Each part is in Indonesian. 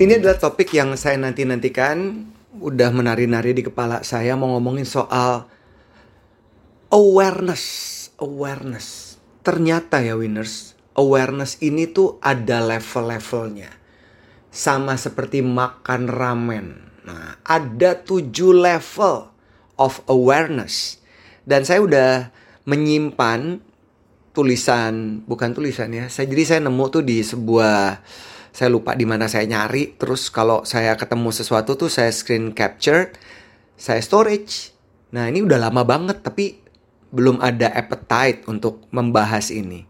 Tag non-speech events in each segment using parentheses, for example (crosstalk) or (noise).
Ini adalah topik yang saya nanti-nantikan Udah menari-nari di kepala saya Mau ngomongin soal Awareness Awareness. Ternyata ya winners Awareness ini tuh ada level-levelnya. Sama seperti makan ramen. Nah ada tujuh level of awareness. Dan saya udah menyimpan tulisan Bukan tulisan ya saya, Jadi saya nemu tuh di sebuah saya lupa di mana saya nyari. Terus kalau saya ketemu sesuatu tuh saya screen capture saya storage. Nah ini udah lama banget tapi belum ada appetite untuk membahas ini.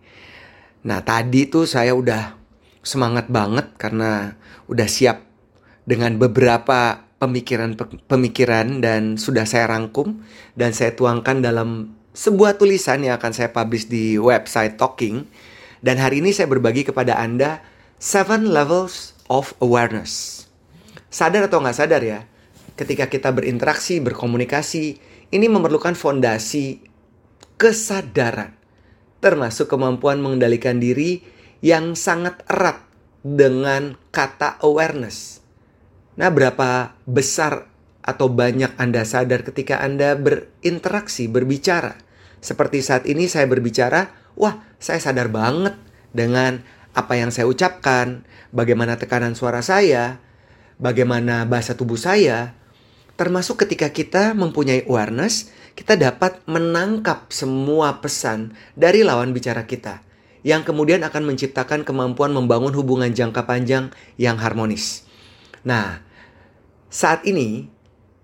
Nah tadi tuh saya udah semangat banget karena udah siap dengan beberapa pemikiran-pemikiran dan sudah saya rangkum dan saya tuangkan dalam sebuah tulisan yang akan saya publish di website Talking. Dan hari ini saya berbagi kepada Anda Seven levels of awareness. Sadar atau nggak sadar ya, ketika kita berinteraksi, berkomunikasi, ini memerlukan fondasi kesadaran, termasuk kemampuan mengendalikan diri yang sangat erat dengan kata awareness. Nah, berapa besar atau banyak Anda sadar ketika Anda berinteraksi, berbicara? Seperti saat ini saya berbicara, wah, saya sadar banget dengan apa yang saya ucapkan, bagaimana tekanan suara saya, bagaimana bahasa tubuh saya, termasuk ketika kita mempunyai awareness, kita dapat menangkap semua pesan dari lawan bicara kita yang kemudian akan menciptakan kemampuan membangun hubungan jangka panjang yang harmonis. Nah, saat ini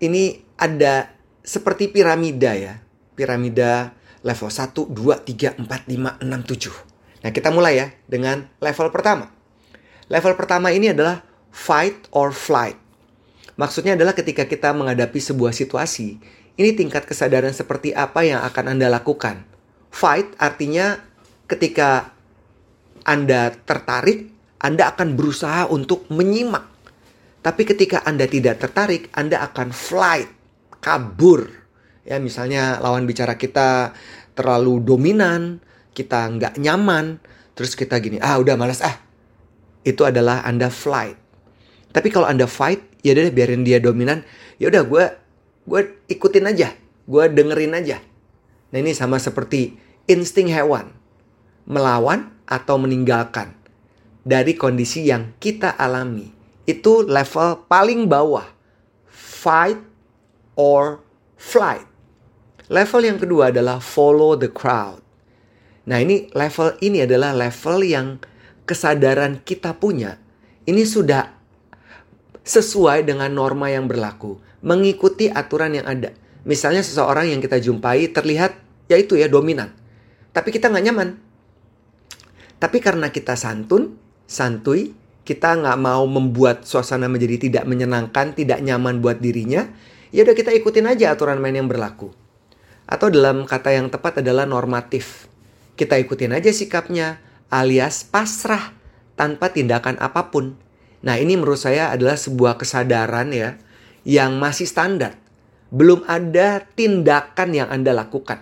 ini ada seperti piramida ya. Piramida level 1, 2, 3, 4, 5, 6, 7. Nah, kita mulai ya dengan level pertama. Level pertama ini adalah fight or flight. Maksudnya adalah ketika kita menghadapi sebuah situasi, ini tingkat kesadaran seperti apa yang akan Anda lakukan. Fight artinya ketika Anda tertarik, Anda akan berusaha untuk menyimak. Tapi ketika Anda tidak tertarik, Anda akan flight, kabur. Ya, misalnya lawan bicara kita terlalu dominan, kita nggak nyaman, terus kita gini, ah udah malas ah. Itu adalah Anda flight. Tapi kalau Anda fight, ya udah biarin dia dominan, ya udah gue gue ikutin aja, gue dengerin aja. Nah ini sama seperti insting hewan, melawan atau meninggalkan dari kondisi yang kita alami. Itu level paling bawah, fight or flight. Level yang kedua adalah follow the crowd. Nah, ini level ini adalah level yang kesadaran kita punya. Ini sudah sesuai dengan norma yang berlaku, mengikuti aturan yang ada. Misalnya seseorang yang kita jumpai terlihat yaitu ya dominan. Tapi kita nggak nyaman. Tapi karena kita santun, santuy, kita nggak mau membuat suasana menjadi tidak menyenangkan, tidak nyaman buat dirinya, ya udah kita ikutin aja aturan main yang berlaku. Atau dalam kata yang tepat adalah normatif. Kita ikutin aja sikapnya, alias pasrah tanpa tindakan apa pun. Nah, ini menurut saya adalah sebuah kesadaran ya yang masih standar. Belum ada tindakan yang Anda lakukan.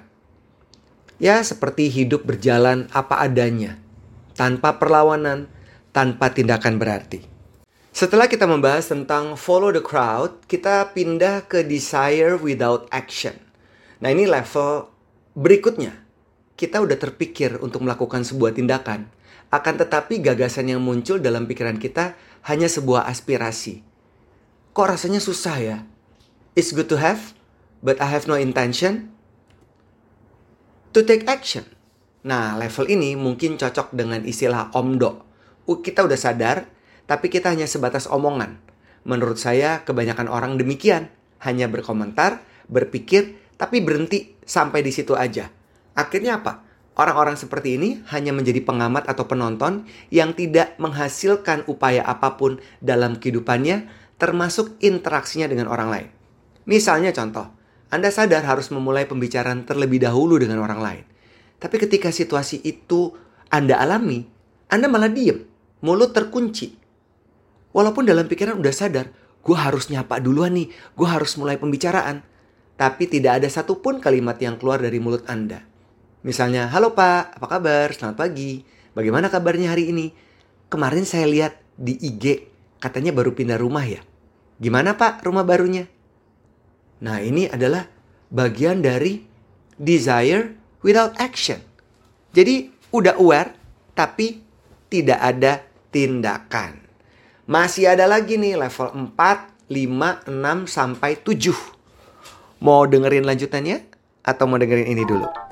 Ya, seperti hidup berjalan apa adanya, tanpa perlawanan, tanpa tindakan berarti. Setelah kita membahas tentang follow the crowd, kita pindah ke desire without action. Nah, ini level berikutnya kita udah terpikir untuk melakukan sebuah tindakan, akan tetapi gagasan yang muncul dalam pikiran kita hanya sebuah aspirasi. Kok rasanya susah ya? It's good to have, but I have no intention to take action. Nah, level ini mungkin cocok dengan istilah omdo. Kita udah sadar, tapi kita hanya sebatas omongan. Menurut saya, kebanyakan orang demikian. Hanya berkomentar, berpikir, tapi berhenti sampai di situ aja Akhirnya apa? Orang-orang seperti ini hanya menjadi pengamat atau penonton yang tidak menghasilkan upaya apa pun dalam kehidupannya, termasuk interaksinya dengan orang lain. Misalnya contoh, Anda sadar harus memulai pembicaraan terlebih dahulu dengan orang lain. Tapi ketika situasi itu Anda alami, Anda malah diem, mulut terkunci. Walaupun dalam pikiran udah sadar, gue harus nyapa duluan nih, gue harus mulai pembicaraan. Tapi tidak ada satupun kalimat yang keluar dari mulut Anda. Misalnya, halo Pak, apa kabar? Selamat pagi. Bagaimana kabarnya hari ini? Kemarin saya lihat di IG, katanya baru pindah rumah ya. Gimana Pak rumah barunya? Nah ini adalah bagian dari desire without action. Jadi udah aware tapi tidak ada tindakan. Masih ada lagi nih level 4, 5, 6 sampai 7. Mau dengerin lanjutannya atau mau dengerin ini dulu?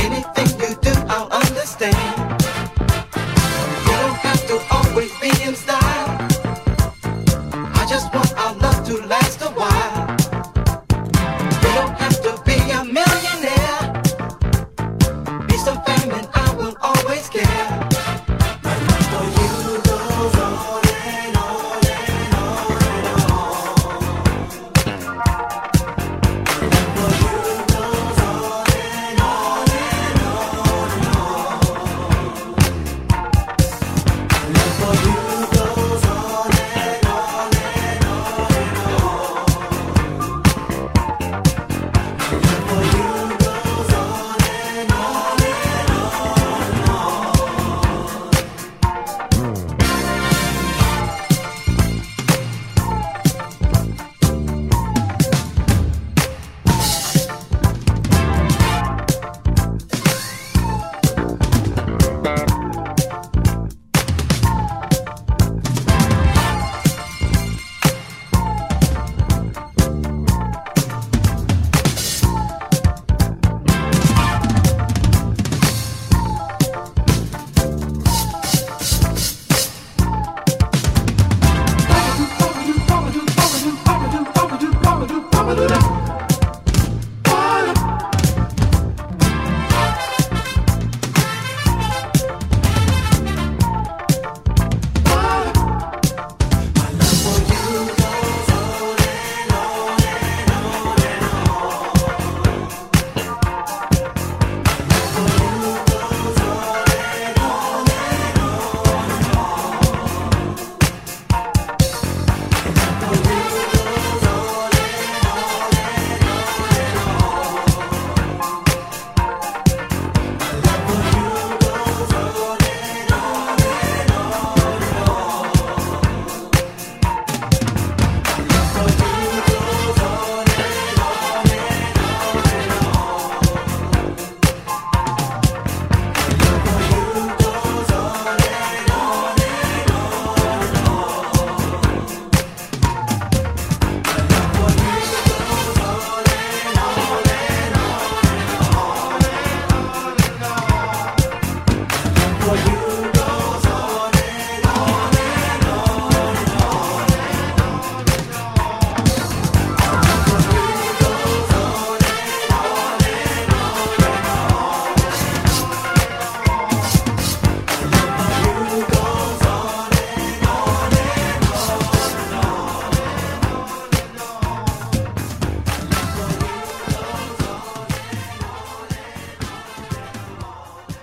Anything you do, I'll understand.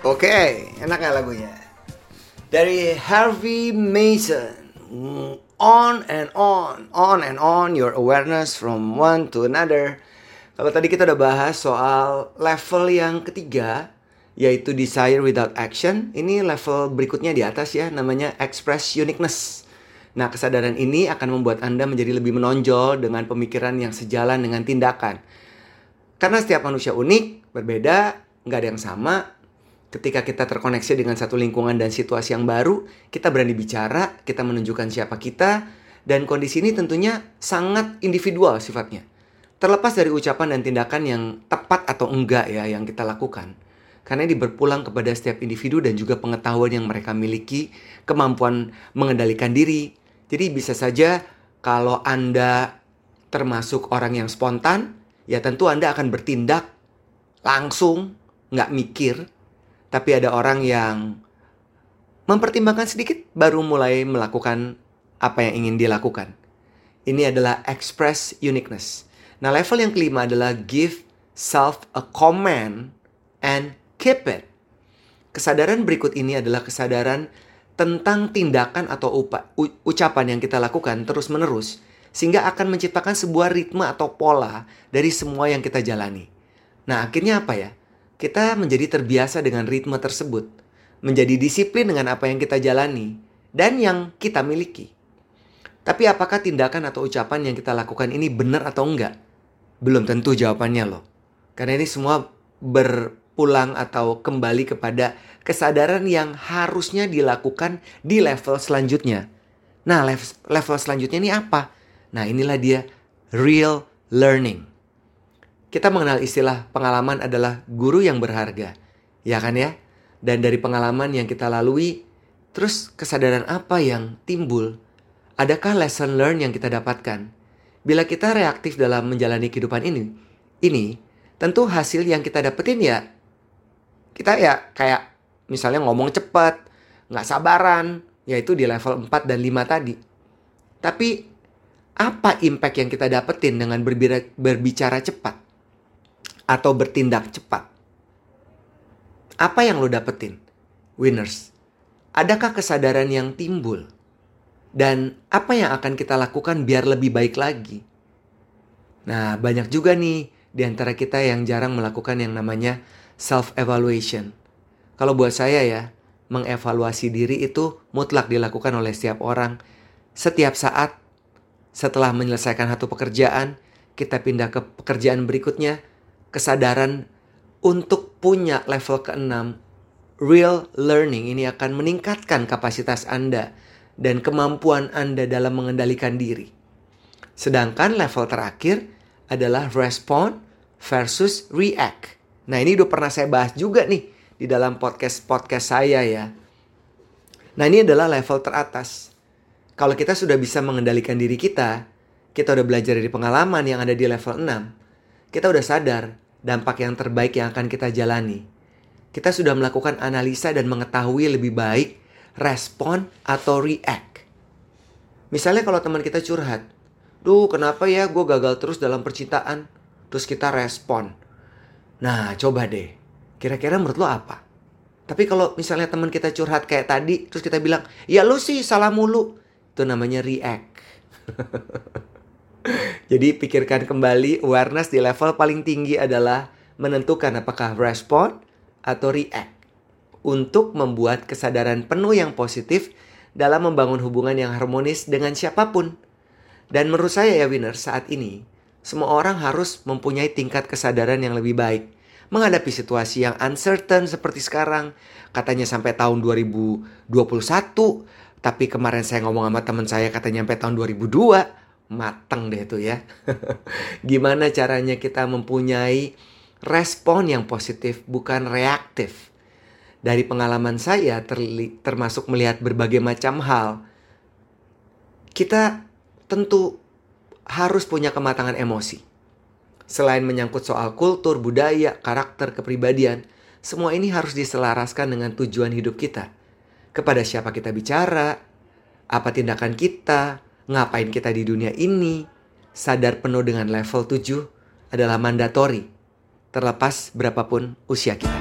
Oke, enak ya lagunya. Dari Harvey Mason. On and on, on and on your awareness from one to another. Kalau tadi kita udah bahas soal level yang ketiga, yaitu desire without action. Ini level berikutnya di atas ya, namanya express uniqueness. Nah, kesadaran ini akan membuat Anda menjadi lebih menonjol dengan pemikiran yang sejalan dengan tindakan. Karena setiap manusia unik, berbeda, nggak ada yang sama, Ketika kita terkoneksi dengan satu lingkungan dan situasi yang baru, kita berani bicara, kita menunjukkan siapa kita, dan kondisi ini tentunya sangat individual sifatnya. Terlepas dari ucapan dan tindakan yang tepat atau enggak ya yang kita lakukan. Karena ini berpulang kepada setiap individu dan juga pengetahuan yang mereka miliki, kemampuan mengendalikan diri. Jadi bisa saja kalau Anda termasuk orang yang spontan, ya tentu Anda akan bertindak langsung, nggak mikir, tapi ada orang yang mempertimbangkan sedikit baru mulai melakukan apa yang ingin dilakukan. Ini adalah express uniqueness. Nah, level yang kelima adalah give self a command and keep it. Kesadaran berikut ini adalah kesadaran tentang tindakan atau upa, ucapan yang kita lakukan terus-menerus sehingga akan menciptakan sebuah ritme atau pola dari semua yang kita jalani. Nah, akhirnya apa ya? Kita menjadi terbiasa dengan ritme tersebut, menjadi disiplin dengan apa yang kita jalani dan yang kita miliki. Tapi apakah tindakan atau ucapan yang kita lakukan ini benar atau enggak? Belum tentu jawabannya loh. Karena ini semua berpulang atau kembali kepada kesadaran yang harusnya dilakukan di level selanjutnya. Nah, level selanjutnya ini apa? Nah, inilah dia real learning. Kita mengenal istilah pengalaman adalah guru yang berharga. Ya kan ya? Dan dari pengalaman yang kita lalui, terus kesadaran apa yang timbul? Adakah lesson learn yang kita dapatkan? Bila kita reaktif dalam menjalani kehidupan ini, ini tentu hasil yang kita dapetin ya kita ya kayak misalnya ngomong cepat, nggak sabaran, yaitu di level 4 dan 5 tadi. Tapi apa impact yang kita dapetin dengan berbicara cepat? Atau bertindak cepat. Apa yang lo dapetin? Winners. Adakah kesadaran yang timbul? Dan apa yang akan kita lakukan biar lebih baik lagi? Nah, banyak juga nih di antara kita yang jarang melakukan yang namanya self-evaluation. Kalau buat saya ya, mengevaluasi diri itu mutlak dilakukan oleh setiap orang. Setiap saat setelah menyelesaikan satu pekerjaan, kita pindah ke pekerjaan berikutnya, kesadaran untuk punya level keenam, real learning ini akan meningkatkan kapasitas Anda dan kemampuan Anda dalam mengendalikan diri. Sedangkan level terakhir adalah respond versus react. Nah, ini udah pernah saya bahas juga nih di dalam podcast-podcast saya ya. Nah, ini adalah level teratas. Kalau kita sudah bisa mengendalikan diri kita, kita udah belajar dari pengalaman yang ada di level 6, kita udah sadar dampak yang terbaik yang akan kita jalani. Kita sudah melakukan analisa dan mengetahui lebih baik respon atau react. Misalnya kalau teman kita curhat, Duh kenapa ya gue gagal terus dalam percintaan? Terus kita respon. Nah coba deh, kira-kira menurut lo apa? Tapi kalau misalnya teman kita curhat kayak tadi, terus kita bilang, ya lu sih salah mulu. Itu namanya react. (laughs) (laughs) Jadi pikirkan kembali awareness di level paling tinggi adalah menentukan apakah respon atau react untuk membuat kesadaran penuh yang positif dalam membangun hubungan yang harmonis dengan siapa pun. Dan menurut saya ya winner saat ini, semua orang harus mempunyai tingkat kesadaran yang lebih baik menghadapi situasi yang uncertain seperti sekarang. Katanya sampai tahun 2021, tapi kemarin saya ngomong sama teman saya katanya sampai tahun 2002 mateng deh itu ya. (laughs) Gimana caranya kita mempunyai respon yang positif bukan reaktif. Dari pengalaman saya termasuk melihat berbagai macam hal, kita tentu harus punya kematangan emosi. Selain menyangkut soal kultur, budaya, karakter, kepribadian, semua ini harus diselaraskan dengan tujuan hidup kita. Kepada siapa kita bicara, apa tindakan kita, ngapain kita di dunia ini, sadar penuh dengan level 7 adalah mandatori terlepas berapapun usia kita.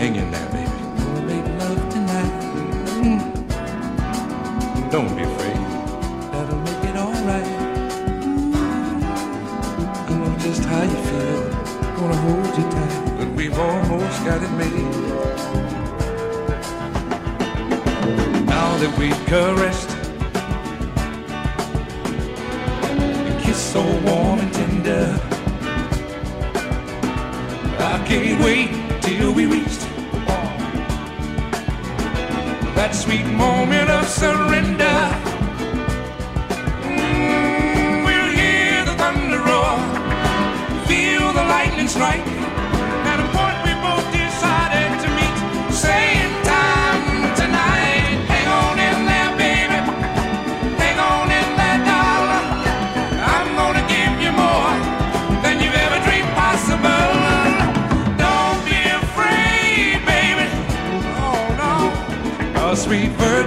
Hang in there, baby. We've caressed, a kiss so warm and tender. I can't wait till we reach that sweet moment of surrender. Mm, we'll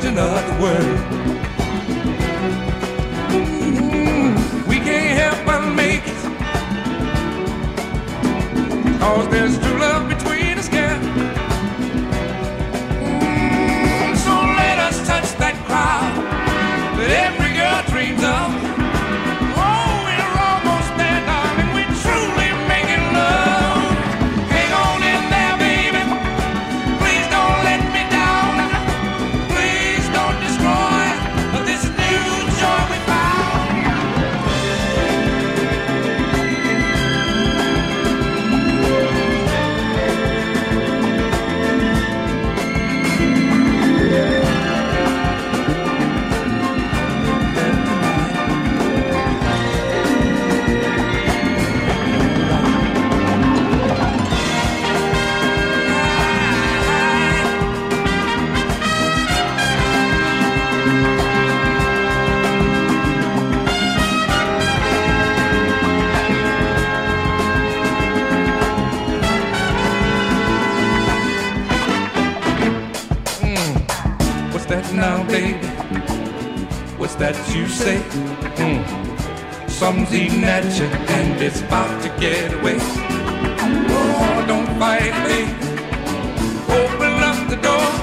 of the world. Mm, we can't help but make it. Cause there's true that you say. Mm. Some's eating at you and it's about to get away. Oh, don't fight me. Open up the door.